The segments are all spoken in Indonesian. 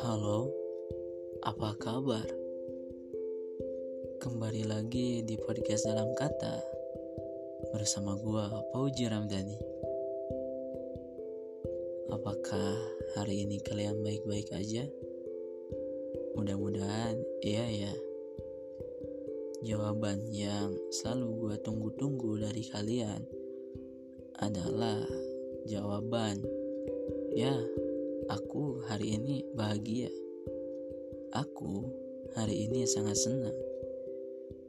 Halo, apa kabar? Kembali lagi di podcast dalam kata bersama gua Pauji Ramdhani. Apakah hari ini kalian baik-baik aja? Mudah-mudahan iya ya. Jawaban yang selalu gua tunggu-tunggu dari kalian adalah jawaban ya aku hari ini bahagia. Aku hari ini sangat senang.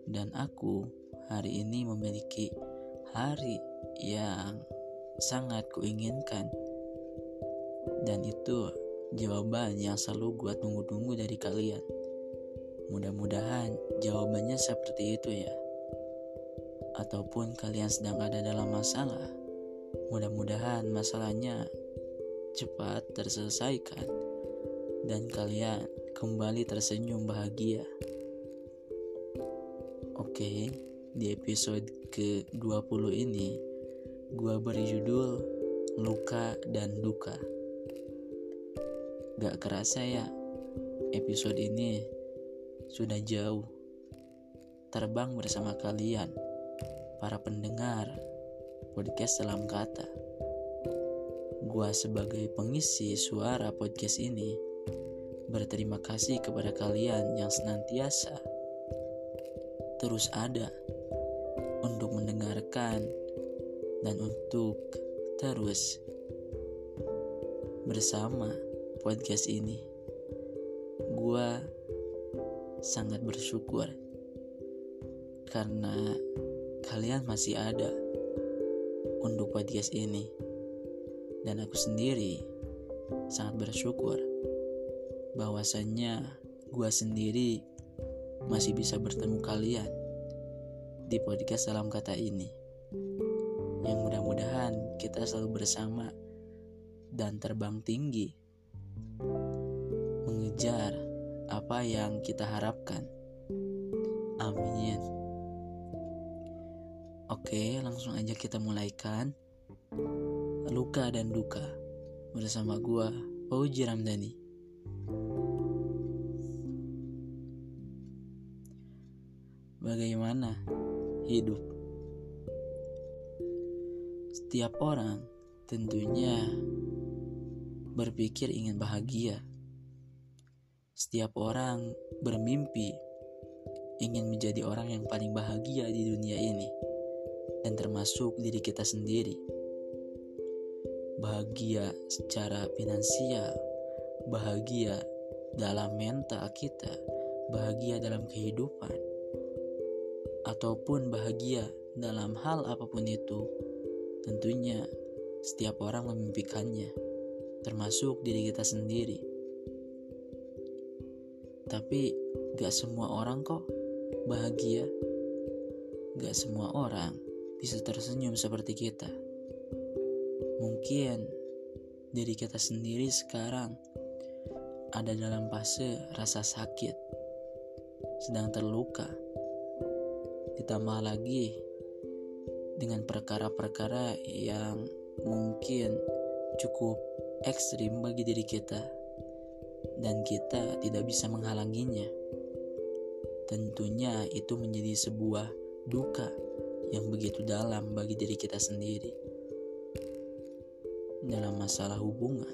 Dan aku hari ini memiliki hari yang sangat kuinginkan. Dan itu jawaban yang selalu gue tunggu-tunggu dari kalian. Mudah-mudahan jawabannya seperti itu ya. Ataupun kalian sedang ada dalam masalah Mudah-mudahan masalahnya cepat terselesaikan dan kalian kembali tersenyum bahagia. Oke, di episode ke-20 ini gua beri judul Luka dan Duka. Gak kerasa ya, episode ini sudah jauh terbang bersama kalian, para pendengar podcast dalam kata. Gua sebagai pengisi suara podcast ini berterima kasih kepada kalian yang senantiasa terus ada untuk mendengarkan dan untuk terus bersama podcast ini. Gua sangat bersyukur karena kalian masih ada untuk podcast ini. Dan aku sendiri sangat bersyukur bahwasannya gua sendiri masih bisa bertemu kalian di podcast dalam kata ini. Yang mudah-mudahan kita selalu bersama dan terbang tinggi mengejar apa yang kita harapkan. Amin. Oke, langsung aja kita mulaikan. Luka dan duka bersama gua Pauji Ramdhani. Bagaimana hidup? Setiap orang tentunya berpikir ingin bahagia. Setiap orang bermimpi ingin menjadi orang yang paling bahagia di dunia ini dan termasuk diri kita sendiri. Bahagia secara finansial, bahagia dalam mental kita, bahagia dalam kehidupan, ataupun bahagia dalam hal apa pun itu, tentunya setiap orang memimpikannya, termasuk diri kita sendiri. Tapi gak semua orang kok bahagia. Gak semua orang bisa tersenyum seperti kita. Mungkin diri kita sendiri sekarang ada dalam fase rasa sakit, sedang terluka, ditambah lagi dengan perkara-perkara yang mungkin cukup ekstrim bagi diri kita, dan kita tidak bisa menghalanginya. Tentunya, itu menjadi sebuah duka yang begitu dalam bagi diri kita sendiri. Dalam masalah hubungan,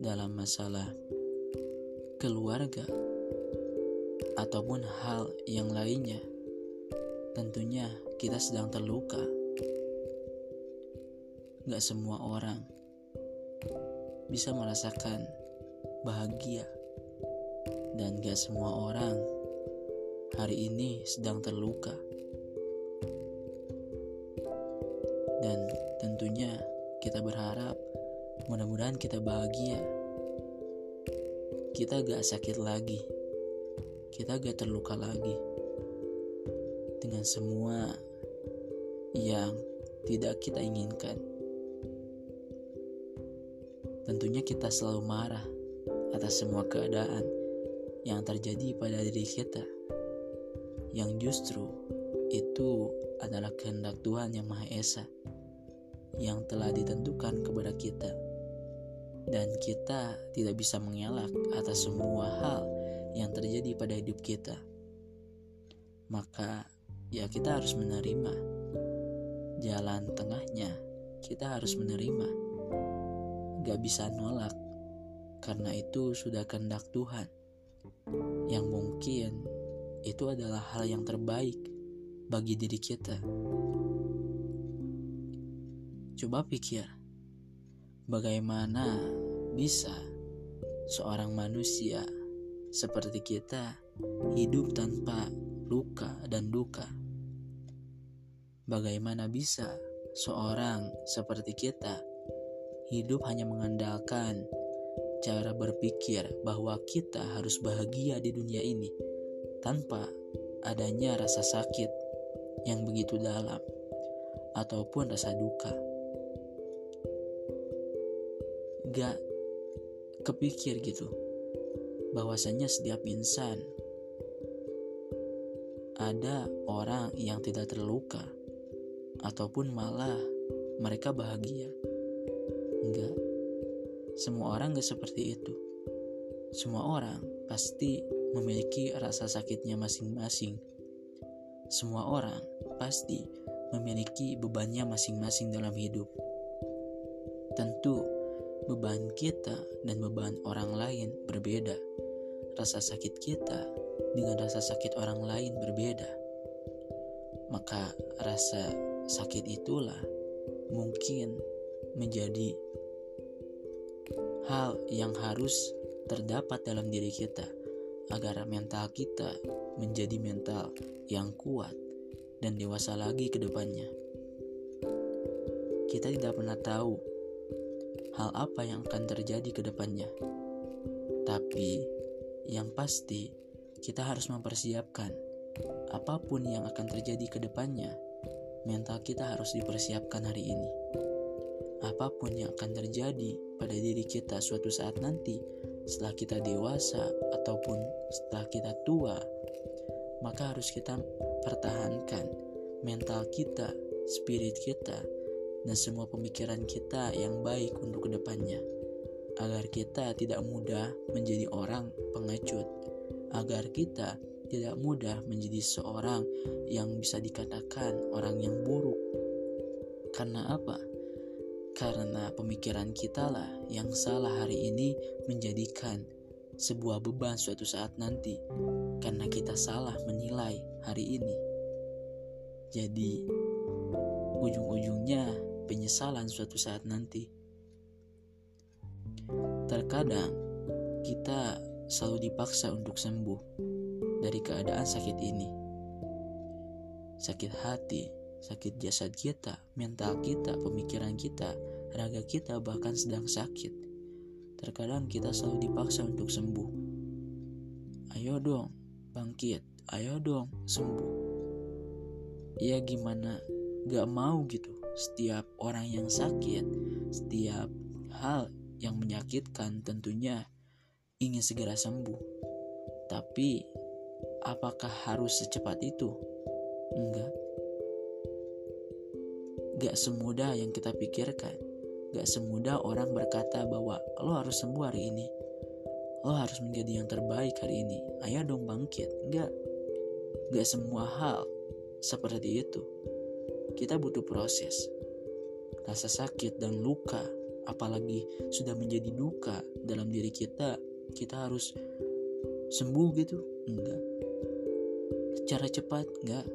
dalam masalah keluarga, ataupun hal yang lainnya, tentunya kita sedang terluka. Gak semua orang bisa merasakan bahagia, dan gak semua orang hari ini sedang terluka. Dan tentunya kita berharap mudah-mudahan kita bahagia. Kita gak sakit lagi. Kita gak terluka lagi. Dengan semua yang tidak kita inginkan. Tentunya kita selalu marah atas semua keadaan yang terjadi pada diri kita. Yang justru itu adalah kehendak Tuhan yang Maha Esa yang telah ditentukan kepada kita. Dan kita tidak bisa mengelak atas semua hal yang terjadi pada hidup kita. Maka ya kita harus menerima jalan tengahnya. Kita harus menerima. Gak bisa nolak karena itu sudah kehendak Tuhan. Yang mungkin itu adalah hal yang terbaik bagi diri kita. Coba pikir, bagaimana bisa seorang manusia seperti kita hidup tanpa luka dan duka? Bagaimana bisa seorang seperti kita hidup hanya mengandalkan cara berpikir bahwa kita harus bahagia di dunia ini tanpa adanya rasa sakit yang begitu dalam ataupun rasa duka? Gak kepikir gitu bahwasanya setiap insan ada orang yang tidak terluka ataupun malah mereka bahagia. Enggak. Semua orang gak seperti itu. Semua orang pasti memiliki rasa sakitnya masing-masing. Semua orang pasti memiliki bebannya masing-masing dalam hidup. Tentu, beban kita dan beban orang lain berbeda rasa sakit kita dengan rasa sakit orang lain berbeda. Maka rasa sakit itulah mungkin menjadi hal yang harus terdapat dalam diri kita agar mental kita menjadi mental yang kuat dan dewasa lagi ke depannya. Kita tidak pernah tahu hal apa yang akan terjadi ke depannya. Tapi yang pasti, kita harus mempersiapkan apa pun yang akan terjadi ke depannya. Mental kita harus dipersiapkan hari ini. Apa pun yang akan terjadi pada diri kita suatu saat nanti, setelah kita dewasa ataupun setelah kita tua, maka harus kita pertahankan mental kita, spirit kita, dan semua pemikiran kita yang baik untuk ke depannya agar kita tidak mudah menjadi orang pengecut, agar kita tidak mudah menjadi seorang yang bisa dikatakan orang yang buruk. Karena apa? Karena pemikiran kita lah yang salah hari ini menjadikan sebuah beban suatu saat nanti karena kita salah menilai hari ini. Jadi ujung-ujungnya penyesalan suatu saat nanti. Terkadang kita selalu dipaksa untuk sembuh dari keadaan sakit ini. Sakit hati, sakit jasad kita, mental kita, pemikiran kita, raga kita bahkan sedang sakit. Terkadang kita selalu dipaksa untuk sembuh. Ayo dong, bangkit. Ayo dong, sembuh. Ya gimana, gak mau gitu. Setiap orang yang sakit, setiap hal yang menyakitkan tentunya ingin segera sembuh. Tapi apakah harus secepat itu? Enggak. Gak semudah yang kita pikirkan. Gak semudah orang berkata bahwa lo harus sembuh hari ini. Lo harus menjadi yang terbaik hari ini. Ayo dong bangkit. Enggak. Gak semua hal seperti itu. Kita butuh proses. Rasa sakit dan luka apalagi sudah menjadi duka dalam diri kita kita harus sembuh gitu? Enggak. Secara cepat enggak.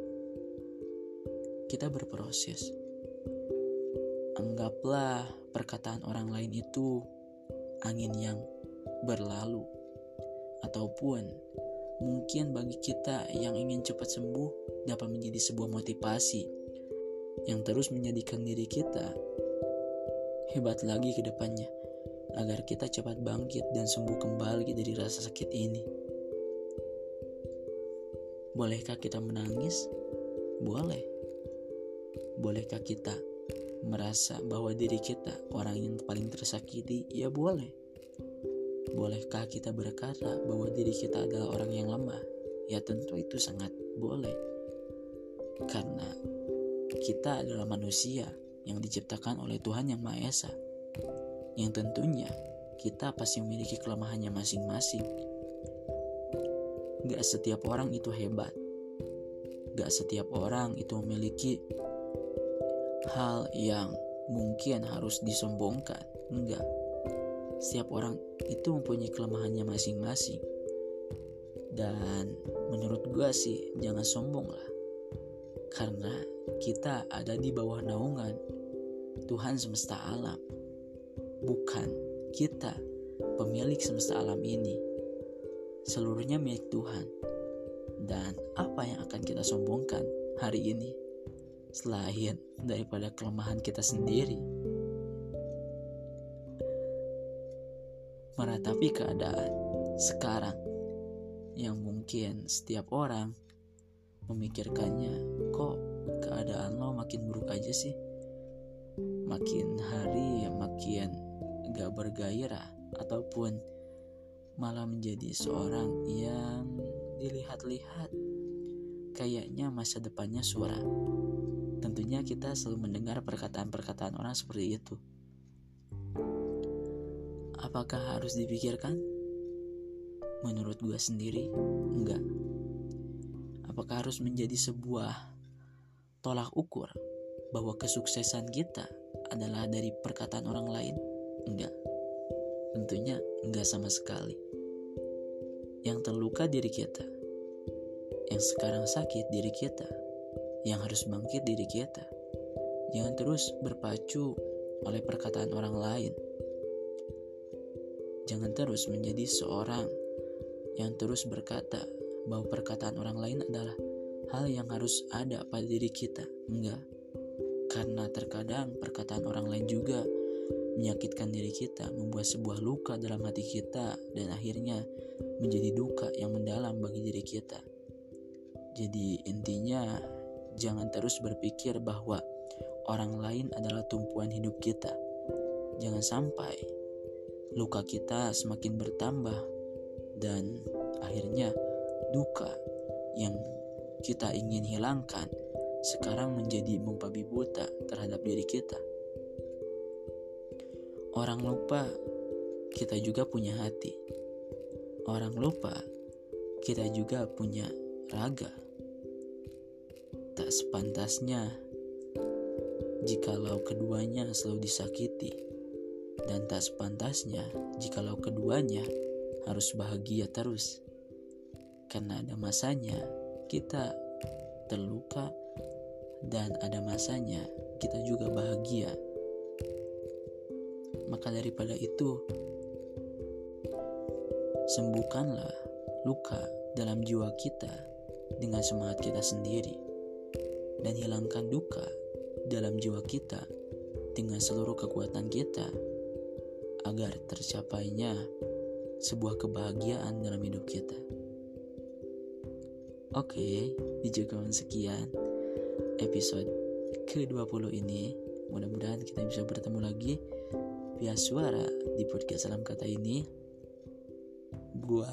Kita berproses. Anggaplah perkataan orang lain itu angin yang berlalu. Ataupun mungkin bagi kita yang ingin cepat sembuh dapat menjadi sebuah motivasi yang terus menjadikan diri kita hebat lagi ke depannya, agar kita cepat bangkit dan sembuh kembali dari rasa sakit ini. Bolehkah kita menangis? Boleh. Bolehkah kita merasa bahwa diri kita orang yang paling tersakiti? Ya boleh. Bolehkah kita berkata bahwa diri kita adalah orang yang lemah? Ya tentu itu sangat boleh. Karena kita adalah manusia yang diciptakan oleh Tuhan Yang Maha Esa. Yang tentunya kita pasti memiliki kelemahannya masing-masing. Gak setiap orang itu hebat. Gak setiap orang itu memiliki hal yang mungkin harus disombongkan. Enggak. Setiap orang itu mempunyai kelemahannya masing-masing. Dan menurut gue sih jangan sombong lah. Karena kita ada di bawah naungan Tuhan semesta alam. Bukan kita pemilik semesta alam ini. Seluruhnya milik Tuhan. Dan apa yang akan kita sombongkan hari ini? Selain daripada kelemahan kita sendiri. Meratapi keadaan sekarang yang mungkin setiap orang memikirkannya kok keadaan lo makin buruk aja sih. Makin hari makin gak bergairah ataupun malah menjadi seorang yang dilihat-lihat. Kayaknya masa depannya suara. Tentunya kita selalu mendengar perkataan-perkataan orang seperti itu. Apakah harus dipikirkan? Menurut gue sendiri, enggak. Apakah harus menjadi sebuah tolak ukur bahwa kesuksesan kita adalah dari perkataan orang lain? Enggak. Tentunya enggak sama sekali. Yang terluka diri kita. Yang sekarang sakit diri kita. Yang harus bangkit diri kita. Jangan terus berpacu oleh perkataan orang lain. Jangan terus menjadi seorang yang terus berkata bahwa perkataan orang lain adalah hal yang harus ada pada diri kita. Enggak. Karena terkadang perkataan orang lain juga menyakitkan diri kita, membuat sebuah luka dalam hati kita dan akhirnya menjadi duka yang mendalam bagi diri kita. Jadi intinya jangan terus berpikir bahwa orang lain adalah tumpuan hidup kita. Jangan sampai luka kita semakin bertambah dan akhirnya duka yang kita ingin hilangkan sekarang menjadi membabi buta terhadap diri kita. Orang lupa kita juga punya hati. Orang lupa kita juga punya raga. Tak sepantasnya jikalau keduanya selalu disakiti dan tak sepantasnya jikalau keduanya harus bahagia terus. Karena ada masanya kita terluka dan ada masanya kita juga bahagia. Maka daripada itu, sembuhkanlah luka dalam jiwa kita dengan semangat kita sendiri dan hilangkan duka dalam jiwa kita dengan seluruh kekuatan kita agar tercapainya sebuah kebahagiaan dalam hidup kita. Oke, di juga sekian episode ke-20 ini. Mudah-mudahan kita bisa bertemu lagi via suara di podcast Salam Kata ini. Gua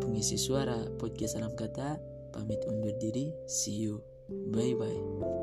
pengisi suara podcast Salam Kata pamit undur diri. See you. Bye bye.